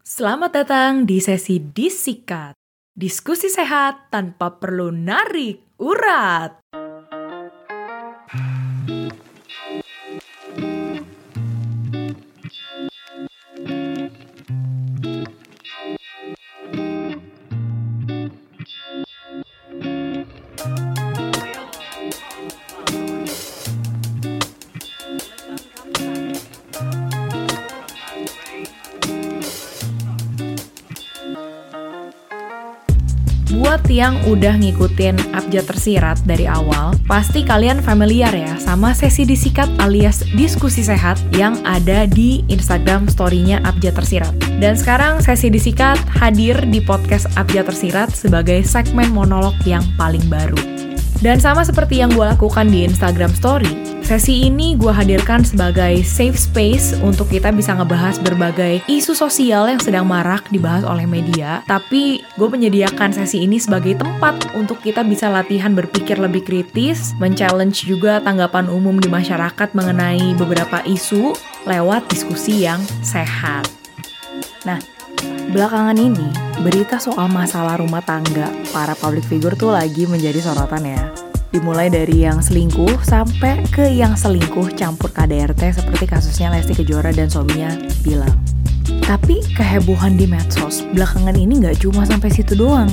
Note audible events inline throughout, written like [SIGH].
Selamat datang di sesi Disikat. Diskusi sehat tanpa perlu narik urat. Buat yang udah ngikutin Abjad Tersirat dari awal, pasti kalian familiar ya sama sesi disikat alias diskusi sehat yang ada di Instagram story-nya Abjad Tersirat. Dan sekarang sesi disikat hadir di podcast Abjad Tersirat sebagai segmen monolog yang paling baru. Dan sama seperti yang gue lakukan di Instagram Story, sesi ini gue hadirkan sebagai safe space untuk kita bisa ngebahas berbagai isu sosial yang sedang marak dibahas oleh media. Tapi gue menyediakan sesi ini sebagai tempat untuk kita bisa latihan berpikir lebih kritis, men-challenge juga tanggapan umum di masyarakat mengenai beberapa isu lewat diskusi yang sehat. Nah, Belakangan ini, berita soal masalah rumah tangga para public figure tuh lagi menjadi sorotan ya. Dimulai dari yang selingkuh sampai ke yang selingkuh campur KDRT seperti kasusnya Lesti Kejora dan suaminya bilang. Tapi kehebohan di medsos belakangan ini nggak cuma sampai situ doang.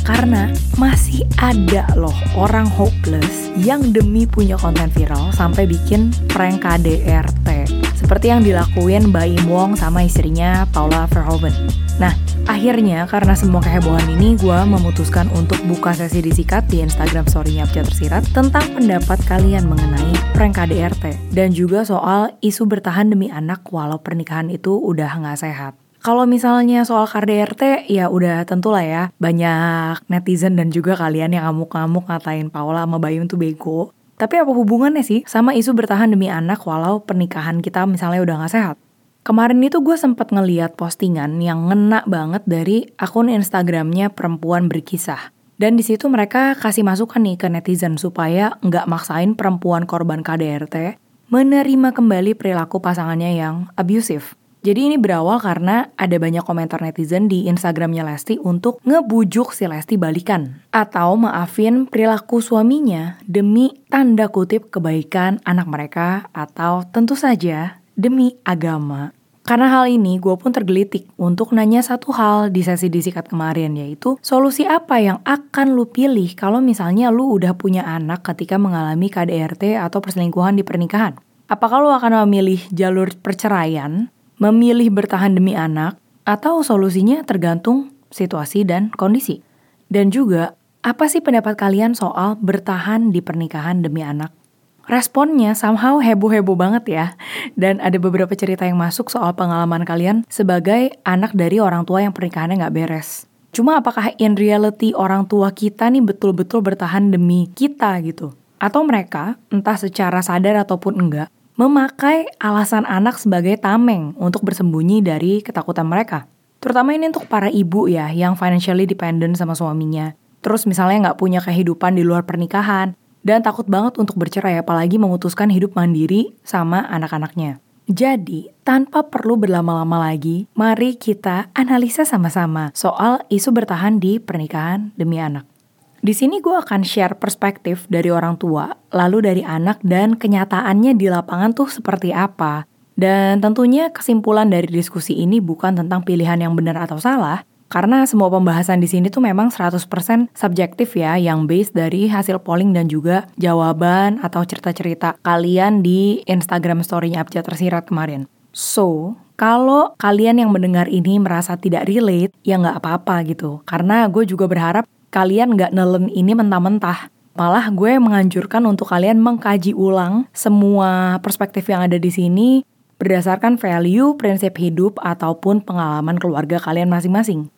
Karena masih ada loh orang hopeless yang demi punya konten viral sampai bikin prank KDRT. Seperti yang dilakuin Mbak Im Wong sama istrinya Paula Verhoeven. Nah, akhirnya karena semua kehebohan ini, gue memutuskan untuk buka sesi disikat di Instagram story-nya Abjad Tersirat tentang pendapat kalian mengenai prank KDRT. Dan juga soal isu bertahan demi anak walau pernikahan itu udah nggak sehat. Kalau misalnya soal KDRT, ya udah tentulah ya banyak netizen dan juga kalian yang ngamuk-ngamuk ngatain Paula sama Bayu tuh bego. Tapi apa hubungannya sih sama isu bertahan demi anak walau pernikahan kita misalnya udah gak sehat? Kemarin itu gue sempat ngeliat postingan yang ngena banget dari akun Instagramnya perempuan berkisah. Dan di situ mereka kasih masukan nih ke netizen supaya nggak maksain perempuan korban KDRT menerima kembali perilaku pasangannya yang abusive. Jadi ini berawal karena ada banyak komentar netizen di Instagramnya Lesti untuk ngebujuk si Lesti balikan. Atau maafin perilaku suaminya demi tanda kutip kebaikan anak mereka atau tentu saja demi agama. Karena hal ini, gue pun tergelitik untuk nanya satu hal di sesi disikat kemarin, yaitu solusi apa yang akan lu pilih kalau misalnya lu udah punya anak ketika mengalami KDRT atau perselingkuhan di pernikahan. Apakah lu akan memilih jalur perceraian memilih bertahan demi anak, atau solusinya tergantung situasi dan kondisi. Dan juga, apa sih pendapat kalian soal bertahan di pernikahan demi anak? Responnya somehow heboh-heboh banget ya. Dan ada beberapa cerita yang masuk soal pengalaman kalian sebagai anak dari orang tua yang pernikahannya nggak beres. Cuma apakah in reality orang tua kita nih betul-betul bertahan demi kita gitu? Atau mereka, entah secara sadar ataupun enggak, memakai alasan anak sebagai tameng untuk bersembunyi dari ketakutan mereka. Terutama ini untuk para ibu ya, yang financially dependent sama suaminya. Terus misalnya nggak punya kehidupan di luar pernikahan, dan takut banget untuk bercerai apalagi memutuskan hidup mandiri sama anak-anaknya. Jadi, tanpa perlu berlama-lama lagi, mari kita analisa sama-sama soal isu bertahan di pernikahan demi anak. Di sini gue akan share perspektif dari orang tua, lalu dari anak dan kenyataannya di lapangan tuh seperti apa. Dan tentunya kesimpulan dari diskusi ini bukan tentang pilihan yang benar atau salah, karena semua pembahasan di sini tuh memang 100% subjektif ya, yang based dari hasil polling dan juga jawaban atau cerita-cerita kalian di Instagram story-nya Abjad Tersirat kemarin. So, kalau kalian yang mendengar ini merasa tidak relate, ya nggak apa-apa gitu. Karena gue juga berharap kalian nggak nelen ini mentah-mentah. Malah gue menganjurkan untuk kalian mengkaji ulang semua perspektif yang ada di sini berdasarkan value, prinsip hidup, ataupun pengalaman keluarga kalian masing-masing.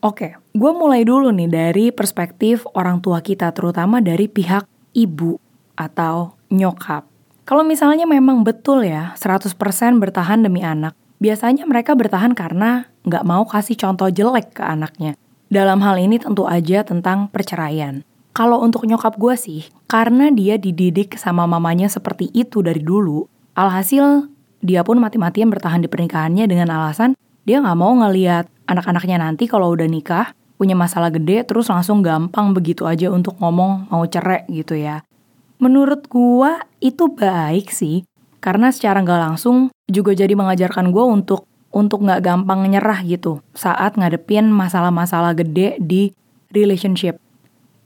Oke, gue mulai dulu nih dari perspektif orang tua kita, terutama dari pihak ibu atau nyokap. Kalau misalnya memang betul ya, 100% bertahan demi anak, biasanya mereka bertahan karena nggak mau kasih contoh jelek ke anaknya. Dalam hal ini tentu aja tentang perceraian. Kalau untuk nyokap gue sih, karena dia dididik sama mamanya seperti itu dari dulu, alhasil dia pun mati-matian bertahan di pernikahannya dengan alasan Dia nggak mau ngeliat anak-anaknya nanti kalau udah nikah, punya masalah gede, terus langsung gampang begitu aja untuk ngomong mau cerai gitu ya. Menurut gua itu baik sih, karena secara nggak langsung juga jadi mengajarkan gua untuk untuk nggak gampang nyerah gitu saat ngadepin masalah-masalah gede di relationship.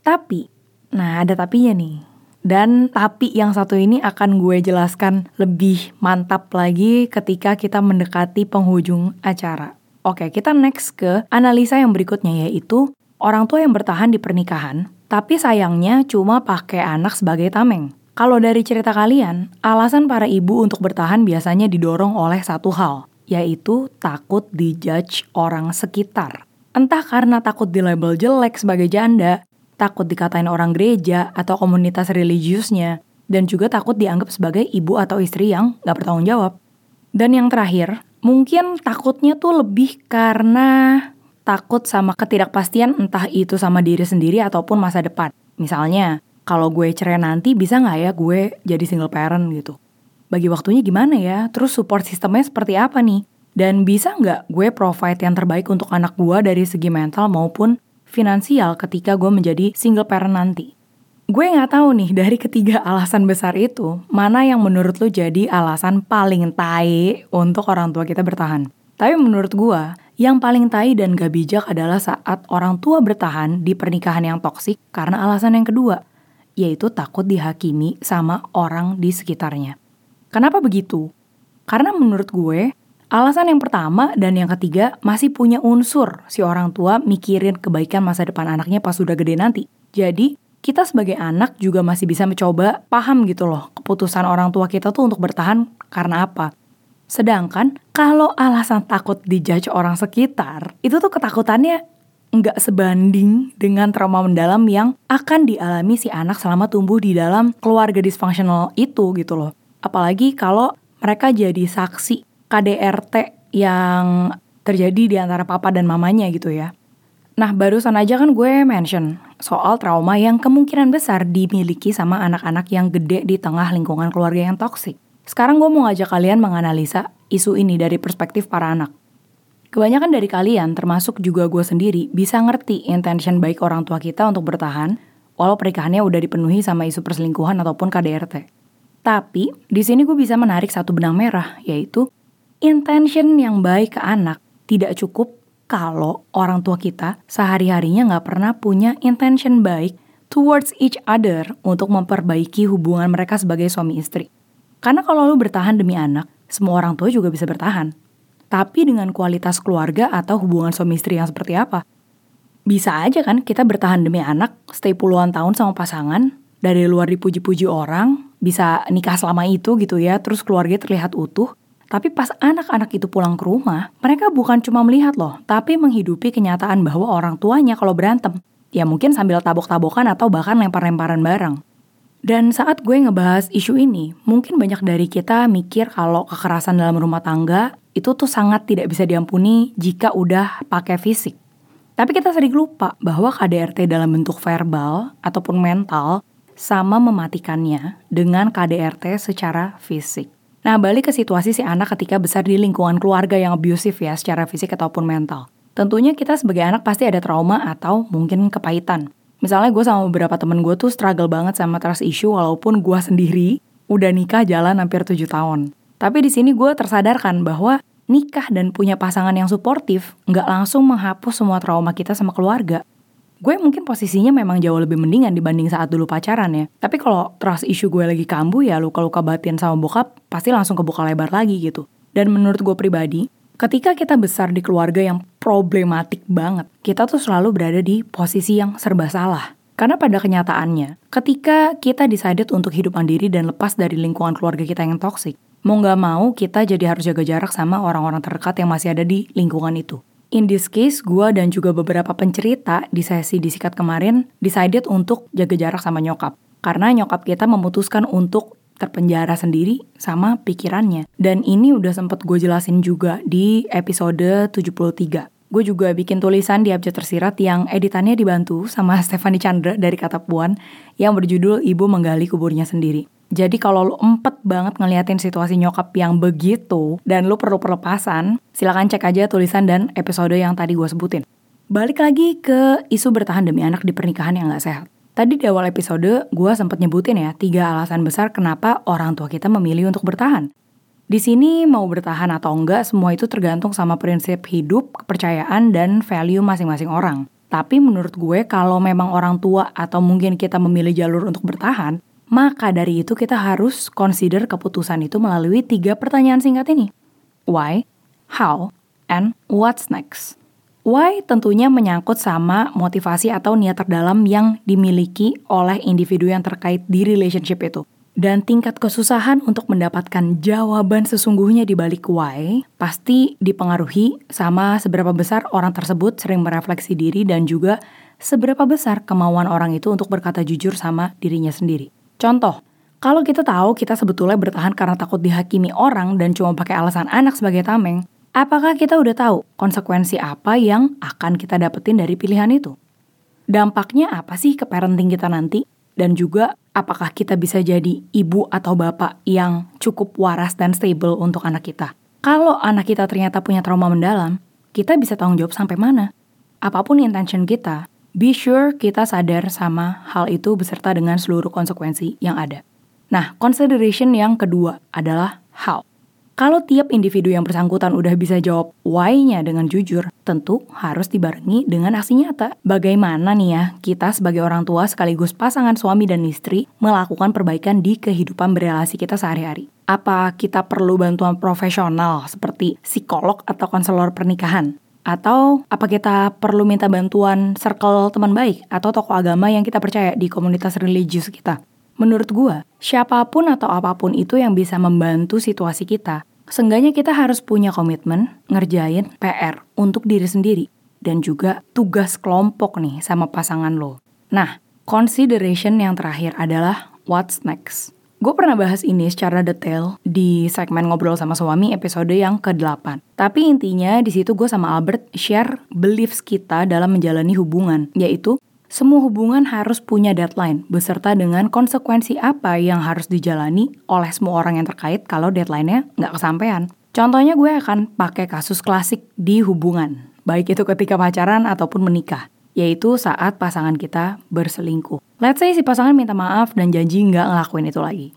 Tapi, nah ada tapinya nih. Dan tapi yang satu ini akan gue jelaskan lebih mantap lagi ketika kita mendekati penghujung acara. Oke, kita next ke analisa yang berikutnya yaitu orang tua yang bertahan di pernikahan, tapi sayangnya cuma pakai anak sebagai tameng. Kalau dari cerita kalian, alasan para ibu untuk bertahan biasanya didorong oleh satu hal, yaitu takut dijudge orang sekitar. Entah karena takut di label jelek sebagai janda, takut dikatain orang gereja atau komunitas religiusnya, dan juga takut dianggap sebagai ibu atau istri yang gak bertanggung jawab. Dan yang terakhir, Mungkin takutnya tuh lebih karena takut sama ketidakpastian entah itu sama diri sendiri ataupun masa depan. Misalnya, kalau gue cerai nanti bisa nggak ya gue jadi single parent gitu? Bagi waktunya gimana ya? Terus support sistemnya seperti apa nih? Dan bisa nggak gue provide yang terbaik untuk anak gue dari segi mental maupun finansial ketika gue menjadi single parent nanti? Gue nggak tahu nih dari ketiga [LAUGHS] alasan besar itu, mana yang menurut lo jadi alasan paling tai untuk orang tua kita bertahan. Tapi menurut gue, yang paling tai dan gak bijak adalah saat orang tua bertahan di pernikahan yang toksik karena alasan yang kedua, yaitu takut dihakimi sama orang di sekitarnya. Kenapa begitu? Karena menurut gue, alasan yang pertama dan yang ketiga masih punya unsur si orang tua mikirin kebaikan masa depan anaknya pas sudah gede nanti. Jadi, kita sebagai anak juga masih bisa mencoba paham gitu loh keputusan orang tua kita tuh untuk bertahan karena apa. Sedangkan kalau alasan takut dijudge orang sekitar, itu tuh ketakutannya nggak sebanding dengan trauma mendalam yang akan dialami si anak selama tumbuh di dalam keluarga disfungsional itu gitu loh. Apalagi kalau mereka jadi saksi KDRT yang terjadi di antara papa dan mamanya gitu ya. Nah, barusan aja kan gue mention soal trauma yang kemungkinan besar dimiliki sama anak-anak yang gede di tengah lingkungan keluarga yang toksik. Sekarang gue mau ngajak kalian menganalisa isu ini dari perspektif para anak. Kebanyakan dari kalian, termasuk juga gue sendiri, bisa ngerti intention baik orang tua kita untuk bertahan, walau pernikahannya udah dipenuhi sama isu perselingkuhan ataupun KDRT. Tapi, di sini gue bisa menarik satu benang merah, yaitu intention yang baik ke anak tidak cukup kalau orang tua kita sehari-harinya nggak pernah punya intention baik towards each other untuk memperbaiki hubungan mereka sebagai suami istri. Karena kalau lu bertahan demi anak, semua orang tua juga bisa bertahan. Tapi dengan kualitas keluarga atau hubungan suami istri yang seperti apa? Bisa aja kan kita bertahan demi anak, stay puluhan tahun sama pasangan, dari luar dipuji-puji orang, bisa nikah selama itu gitu ya, terus keluarga terlihat utuh, tapi pas anak-anak itu pulang ke rumah, mereka bukan cuma melihat loh, tapi menghidupi kenyataan bahwa orang tuanya kalau berantem, ya mungkin sambil tabok-tabokan atau bahkan lempar-lemparan barang. Dan saat gue ngebahas isu ini, mungkin banyak dari kita mikir kalau kekerasan dalam rumah tangga itu tuh sangat tidak bisa diampuni jika udah pakai fisik. Tapi kita sering lupa bahwa KDRT dalam bentuk verbal ataupun mental sama mematikannya dengan KDRT secara fisik. Nah, balik ke situasi si anak ketika besar di lingkungan keluarga yang abusive ya, secara fisik ataupun mental. Tentunya kita sebagai anak pasti ada trauma atau mungkin kepahitan. Misalnya gue sama beberapa temen gue tuh struggle banget sama trust issue walaupun gue sendiri udah nikah jalan hampir 7 tahun. Tapi di sini gue tersadarkan bahwa nikah dan punya pasangan yang suportif nggak langsung menghapus semua trauma kita sama keluarga gue mungkin posisinya memang jauh lebih mendingan dibanding saat dulu pacaran ya. Tapi kalau trust issue gue lagi kambuh ya luka-luka batin sama bokap pasti langsung kebuka lebar lagi gitu. Dan menurut gue pribadi, ketika kita besar di keluarga yang problematik banget, kita tuh selalu berada di posisi yang serba salah. Karena pada kenyataannya, ketika kita decided untuk hidup mandiri dan lepas dari lingkungan keluarga kita yang toksik, mau nggak mau kita jadi harus jaga jarak sama orang-orang terdekat yang masih ada di lingkungan itu. In this case, gue dan juga beberapa pencerita di sesi disikat kemarin decided untuk jaga jarak sama nyokap. Karena nyokap kita memutuskan untuk terpenjara sendiri sama pikirannya. Dan ini udah sempet gue jelasin juga di episode 73. Gue juga bikin tulisan di Abjad Tersirat yang editannya dibantu sama [LAUGHS] Stefani Chandra dari Kata Puan yang berjudul Ibu Menggali Kuburnya Sendiri. Jadi kalau lu empet banget ngeliatin situasi nyokap yang begitu dan lu perlu perlepasan, silakan cek aja tulisan dan episode yang tadi gue sebutin. Balik lagi ke isu bertahan demi anak di pernikahan yang gak sehat. Tadi di awal episode, gue sempat nyebutin ya, tiga alasan besar kenapa orang tua kita memilih untuk bertahan. Di sini mau bertahan atau enggak, semua itu tergantung sama prinsip hidup, kepercayaan, dan value masing-masing orang. Tapi menurut gue, kalau memang orang tua atau mungkin kita memilih jalur untuk bertahan, maka dari itu kita harus consider keputusan itu melalui tiga pertanyaan singkat ini. Why, how, and what's next? Why tentunya menyangkut sama motivasi atau niat terdalam yang dimiliki oleh individu yang terkait di relationship itu. Dan tingkat kesusahan untuk mendapatkan jawaban sesungguhnya di balik why pasti dipengaruhi sama seberapa besar orang tersebut sering merefleksi diri dan juga seberapa besar kemauan orang itu untuk berkata jujur sama dirinya sendiri. Contoh, kalau kita tahu kita sebetulnya bertahan karena takut dihakimi orang dan cuma pakai alasan anak sebagai tameng, apakah kita udah tahu konsekuensi apa yang akan kita dapetin dari pilihan itu? Dampaknya apa sih ke parenting kita nanti? Dan juga apakah kita bisa jadi ibu atau bapak yang cukup waras dan stable untuk anak kita? Kalau anak kita ternyata punya trauma mendalam, kita bisa tanggung jawab sampai mana? Apa pun intention kita, Be sure kita sadar sama hal itu beserta dengan seluruh konsekuensi yang ada. Nah, consideration yang kedua adalah how. Kalau tiap individu yang bersangkutan udah bisa jawab why-nya dengan jujur, tentu harus dibarengi dengan aksi nyata. Bagaimana nih ya, kita sebagai orang tua sekaligus pasangan suami dan istri melakukan perbaikan di kehidupan berrelasi kita sehari-hari. Apa kita perlu bantuan profesional seperti psikolog atau konselor pernikahan? Atau apa kita perlu minta bantuan circle teman baik atau tokoh agama yang kita percaya di komunitas religius kita? Menurut gue, siapa pun atau apa pun itu yang bisa membantu situasi kita, seenggaknya kita harus punya komitmen ngerjain PR untuk diri sendiri dan juga tugas kelompok nih sama pasangan lo. Nah, consideration yang terakhir adalah what's next. Gue pernah bahas ini secara detail di segmen ngobrol sama suami episode yang ke-8. Tapi intinya di situ gue sama Albert share beliefs kita dalam menjalani hubungan, yaitu semua hubungan harus punya deadline, beserta dengan konsekuensi apa yang harus dijalani oleh semua orang yang terkait kalau deadline-nya nggak kesampaian. Contohnya gue akan pakai kasus klasik di hubungan, baik itu ketika pacaran ataupun menikah yaitu saat pasangan kita berselingkuh. Let's say si pasangan minta maaf dan janji nggak ngelakuin itu lagi.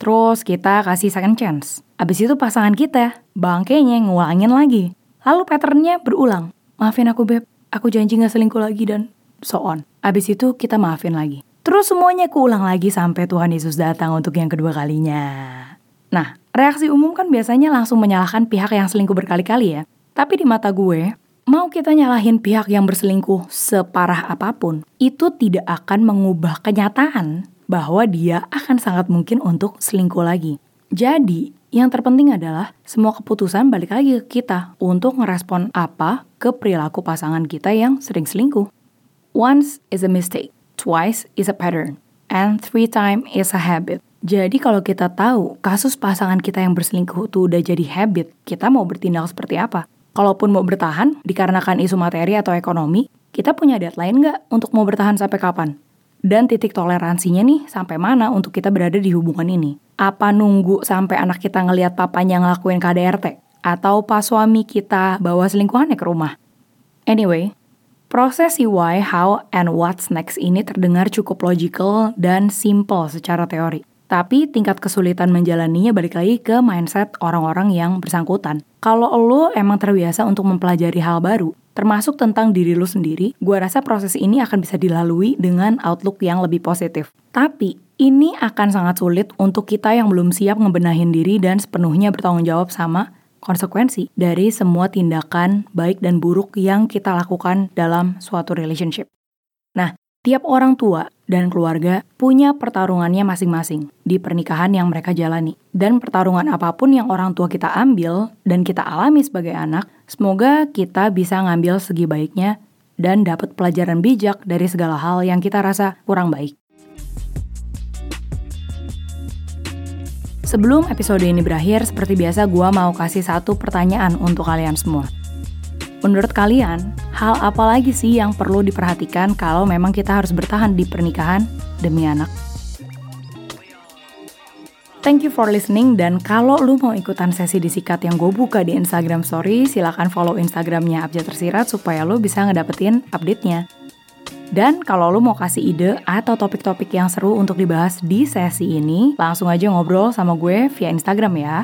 Terus kita kasih second chance. Abis itu pasangan kita bangkainya ngulangin lagi. Lalu patternnya berulang. Maafin aku beb, aku janji nggak selingkuh lagi dan so on. Abis itu kita maafin lagi. Terus semuanya keulang lagi sampai Tuhan Yesus datang untuk yang kedua kalinya. Nah, reaksi umum kan biasanya langsung menyalahkan pihak yang selingkuh berkali-kali ya. Tapi di mata gue, Mau kita nyalahin pihak yang berselingkuh separah apa pun, itu tidak akan mengubah kenyataan bahwa dia akan sangat mungkin untuk selingkuh lagi. Jadi, yang terpenting adalah semua keputusan balik lagi ke kita untuk ngerespon apa ke perilaku pasangan kita yang sering selingkuh. Once is a mistake, twice is a pattern, and three time is a habit. Jadi kalau kita tahu kasus pasangan kita yang berselingkuh itu udah jadi habit, kita mau bertindak seperti apa? Kalaupun mau bertahan dikarenakan isu materi atau ekonomi, kita punya deadline nggak untuk mau bertahan sampai kapan? Dan titik toleransinya nih sampai mana untuk kita berada di hubungan ini? Apa nunggu sampai anak kita ngelihat papanya ngelakuin KDRT? Atau pas suami kita bawa selingkuhannya ke rumah? Anyway, proses why, how, and what's next ini terdengar cukup logical dan simple secara teori. Tapi tingkat kesulitan menjalaninya balik lagi ke mindset orang-orang yang bersangkutan. Kalau lo emang terbiasa untuk mempelajari hal baru, termasuk tentang diri lo sendiri, gue rasa proses ini akan bisa dilalui dengan outlook yang lebih positif. Tapi, ini akan sangat sulit untuk kita yang belum siap ngebenahin diri dan sepenuhnya bertanggung jawab sama konsekuensi dari semua tindakan baik dan buruk yang kita lakukan dalam suatu relationship. Nah, Tiap orang tua dan keluarga punya pertarungannya masing-masing di pernikahan yang mereka jalani. Dan pertarungan apa pun yang orang tua kita ambil dan kita alami sebagai anak, semoga kita bisa ngambil segi baiknya dan dapat pelajaran bijak dari segala hal yang kita rasa kurang baik. Sebelum episode ini berakhir, seperti biasa gue mau kasih satu pertanyaan untuk kalian semua. Menurut kalian, hal apa lagi sih yang perlu diperhatikan kalau memang kita harus bertahan di pernikahan demi anak? Thank you for listening dan kalau lu mau ikutan sesi disikat yang gue buka di Instagram Story, silahkan follow Instagramnya Abjad Tersirat supaya lu bisa ngedapetin update-nya. Dan kalau lu mau kasih ide atau topik-topik yang seru untuk dibahas di sesi ini, langsung aja ngobrol sama gue via Instagram ya.